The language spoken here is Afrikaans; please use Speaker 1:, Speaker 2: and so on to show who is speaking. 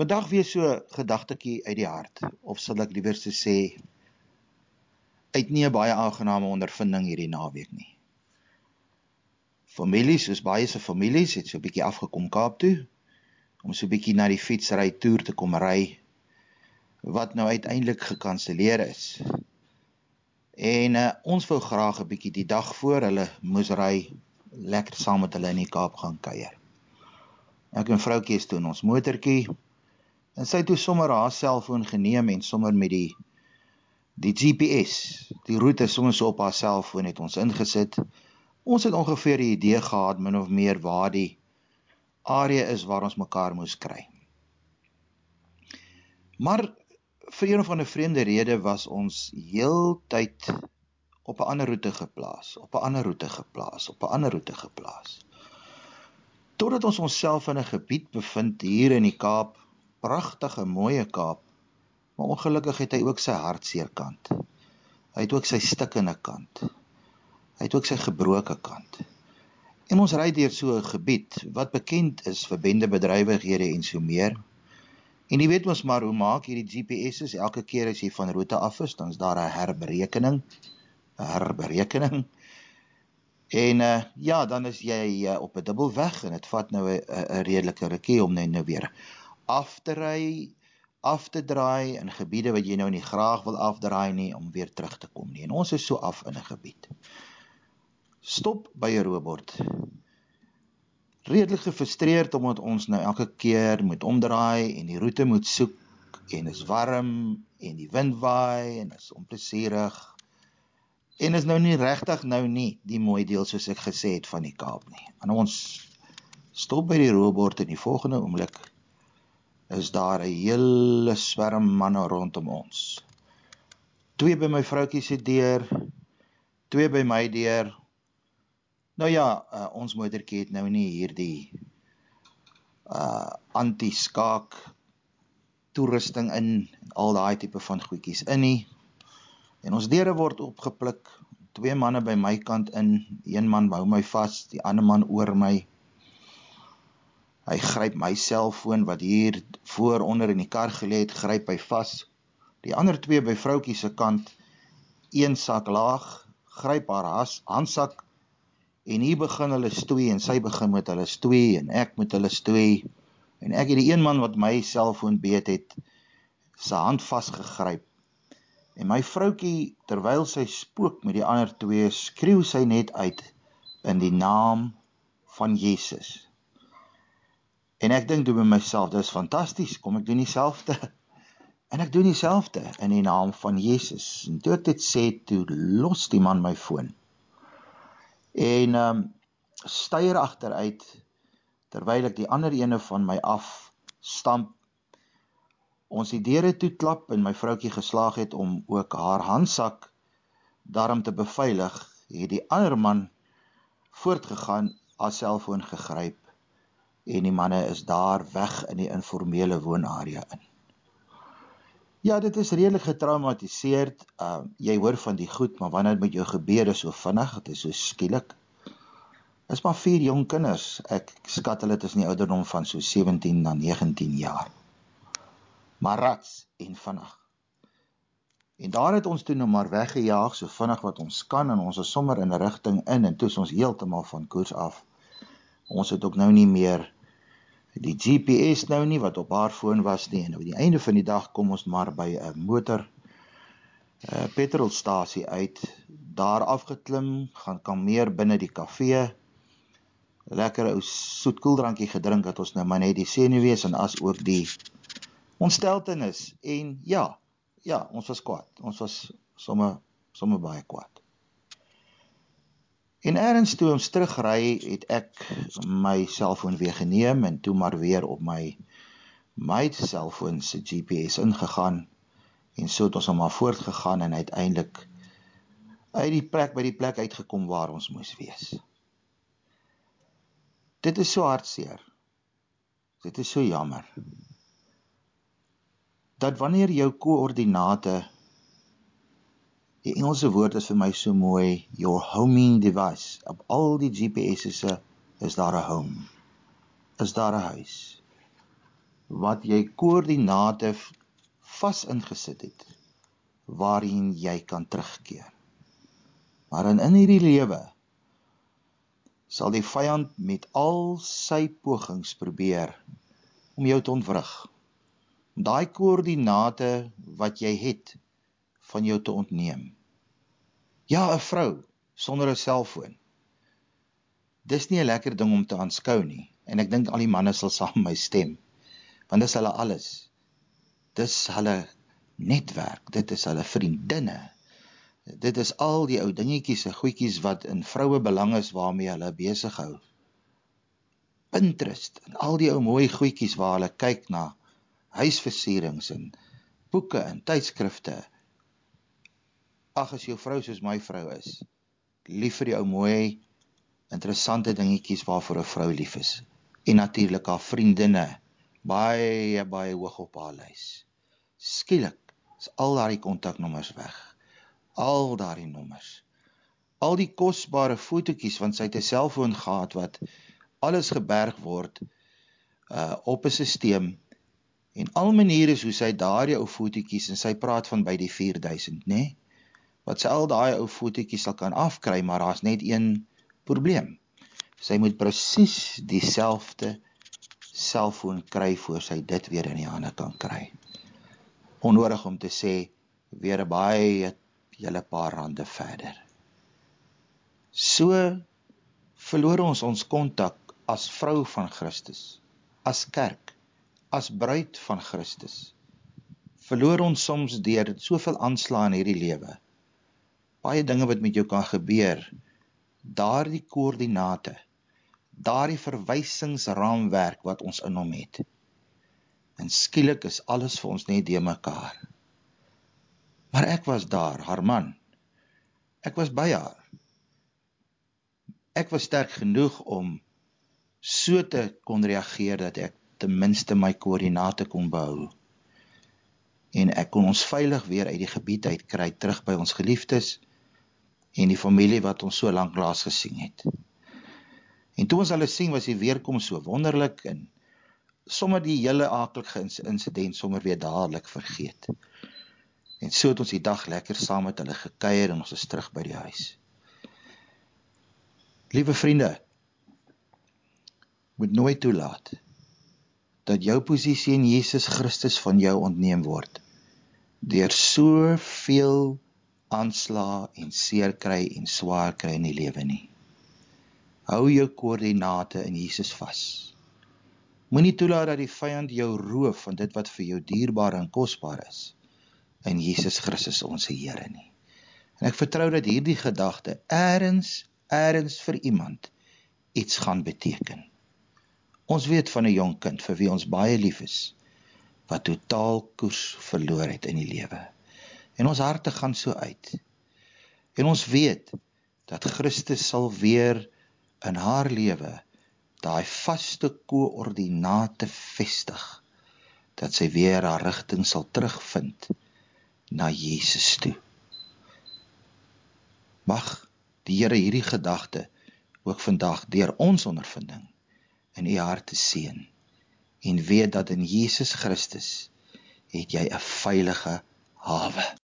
Speaker 1: Vandag weer so gedagtetjie uit die hart of sal ek liewer sê uit nie 'n baie aangename ondervinding hierdie naweek nie. Families, soos baie se families, het so 'n bietjie afgekom Kaap toe om so 'n bietjie na die fietsry toer te kom ry wat nou uiteindelik gekanselleer is. En uh, ons wou graag 'n bietjie die dag voor hulle moes ry lekker saam met hulle in die Kaap gaan kuier. Ek en vroutjie is toe in ons motortjie En sy het toe sommer haar selfoon geneem en sommer met die die GPS, die roete sommer so op haar selfoon het ons ingesit. Ons het ongeveer 'n idee gehad min of meer waar die area is waar ons mekaar moes kry. Maar vir een of ander vreemde rede was ons heeltyd op 'n ander roete geplaas, op 'n ander roete geplaas, op 'n ander roete geplaas. Totdat ons onsself in 'n gebied bevind hier in die Kaap pragtige mooie Kaap. Maar ongelukkig het hy ook sy hartseer kant. Hy het ook sy stikkende kant. Hy het ook sy gebroke kant. En ons ry deur so 'n gebied wat bekend is vir bendebedrywighede en so meer. En jy weet mos maar hoe maak hierdie GPS's elke keer as jy van roete af is, dan's daar 'n herberekening. 'n Herberekening. En uh ja, dan is jy uh, op 'n dubbelweg en dit vat nou 'n redelike rukkie om net nou weer af te ry, af te draai in gebiede wat jy nou nie graag wil afdraai nie om weer terug te kom nie. En ons is so af in 'n gebied. Stop by 'n robot. Redelik gefrustreerd omdat ons nou elke keer moet omdraai en die roete moet soek en is warm en die wind waai en is onplesierig. En is nou nie regtig nou nie die mooi deel soos ek gesê het van die Kaap nie. En ons stop by die robot en die volgende oomblik is daar 'n hele swerm manne rondom ons. Twee by my vroutjie se deur, twee by my deur. Nou ja, uh, ons moedertjie het nou nie hierdie uh anti-skaak toerusting in al daai tipe van goedjies in nie. En ons deure word opgepluk. Twee manne by my kant in, een man hou my vas, die ander man oor my. Hy gryp my selfoon wat hier voor onder in die kar gelê het, gryp hy vas. Die ander twee by vroutjie se kant, een sak laag, gryp haar has, handsak en hier begin hulle stoei en sy begin met hulle stoei en ek met hulle stoei. En ek het die een man wat my selfoon beet het, se hand vasgegryp. En my vroutjie, terwyl sy spook met die ander twee, skreeu sy net uit in die naam van Jesus. En ek dink toe by myself, dis fantasties, kom ek doen dieselfde. En ek doen dieselfde in die naam van Jesus. En toe ek dit sê, toe los die man my foon. En ehm um, styer agteruit terwyl ek die ander ene van my af stamp. Ons die deure toe klap en my vroutjie geslaag het om ook haar handsak daarom te beveilig, het die ander man voortgegaan, haar selfoon gegryp en die manne is daar weg in die informele woonarea in. Ja, dit is redelik getraumatiseerd. Uh jy hoor van die goed, maar wanneer met jou gebeur is so vinnig, dit is so skielik. Is maar vier jong kinders. Ek skat hulle tussen die ouderdom van so 17 na 19 jaar. Maar rats en vinnig. En daar het ons toe nou maar weggejaag so vinnig wat ons kan en ons is sommer in 'n rigting in en toe is ons heeltemal van koers af. Ons het ook nou nie meer die GPS nou nie wat op haar foon was nie. En op die einde van die dag kom ons maar by 'n motor 'n petrolstasie uit. Daar afgeklim gaan kalmeer binne die kafee lekker ou soet koeldrankie gedrink dat ons nou maar net die senuwees en as ook die ontsteltenis. En ja ja ons was kwaad. Ons was sommer sommer baie kwaad En eers toe ons terugry, het ek my selfoon weer geneem en toe maar weer op my my selfoon se GPS ingegaan en so het ons hom maar voortgegaan en uiteindelik uit die plek by die plek uitgekom waar ons moes wees. Dit is so hartseer. Dit is so jammer. Dat wanneer jou koördinate Die Engelse woord is vir my so mooi, your homing device. Op al die GPS'e is daar 'n home. Is daar 'n huis. wat jy koördinate vas ingesit het waarheen jy kan terugkeer. Maar in in hierdie lewe sal die vyand met al sy pogings probeer om jou te ontwrig. Daai koördinate wat jy het van jou te ontneem. Ja, 'n vrou sonder 'n selfoon. Dis nie 'n lekker ding om te aanskou nie en ek dink al die manne sal saam met my stem. Want dis hulle alles. Dis hulle netwerk, dit is hulle vriendinne. Dit is al die ou dingetjies en goedjies wat in vroue belang is waarmee hulle besig hou. Pinterest en al die ou mooi goedjies waar hulle kyk na huisversierings en boeke en tydskrifte. Ag as jou vrou soos my vrou is, lief vir die ou mooi interessante dingetjies waarvoor 'n vrou lief is en natuurlik haar vriendinne baie baie hoog op haar lys. Skielik is al daardie kontaknommers weg. Al daardie nommers. Al die kosbare fotootjies want sy het 'n selfoon gehad wat alles geberg word uh op 'n stelsel en al maniere hoe sy daardie ou fotootjies en sy praat van by die 4000 nê nee? Wat sy al daai ou fotootjies sal kan afkry maar daar's net een probleem. Sy moet presies dieselfde selfoon kry voor sy dit weer in die hande kan kry. Onnodig om te sê weer 'n baie hele paar rande verder. So verloor ons ons kontak as vrou van Christus, as kerk, as bruid van Christus. Verloor ons soms deur soveel aanslae in hierdie lewe. Baie dinge wat met jou kan gebeur. Daardie koördinate daardie verwysingsraamwerk wat ons in hom het. En skielik is alles vir ons net de mekaar. Maar ek was daar, haar man. Ek was by haar. Ek was sterk genoeg om so te kon reageer dat ek ten minste my koördinate kon behou. En ek kon ons veilig weer uit die gebied uit kry terug by ons geliefdes en die familie wat ons so lank laas gesien het. En toe ons hulle sien was die weerkom so wonderlik en sommer die hele aardige insident sommer weer dadelik vergeet. En so het ons die dag lekker saam met hulle gekuier en ons is terug by die huis. Liewe vriende, moet nooit toelaat dat jou posisie in Jesus Christus van jou ontneem word deur soveel aanslae en seer kry en swaar kry in die lewe nie. Hou jou koördinate in Jesus vas. Moenie toelaat dat die vyand jou roof van dit wat vir jou dierbaar en kosbaar is in Jesus Christus ons Here nie. En ek vertrou dat hierdie gedagte eers eers vir iemand iets gaan beteken. Ons weet van 'n jong kind vir wie ons baie lief is wat totaal koers verloor het in die lewe. En ons harte gaan so uit. En ons weet dat Christus sal weer in haar lewe daai vaste koördinate vestig dat sy weer haar rigting sal terugvind na Jesus toe. Mag die Here hierdie gedagte ook vandag deur ons ondervinding in u harte seën en weet dat in Jesus Christus het jy 'n veilige hawe.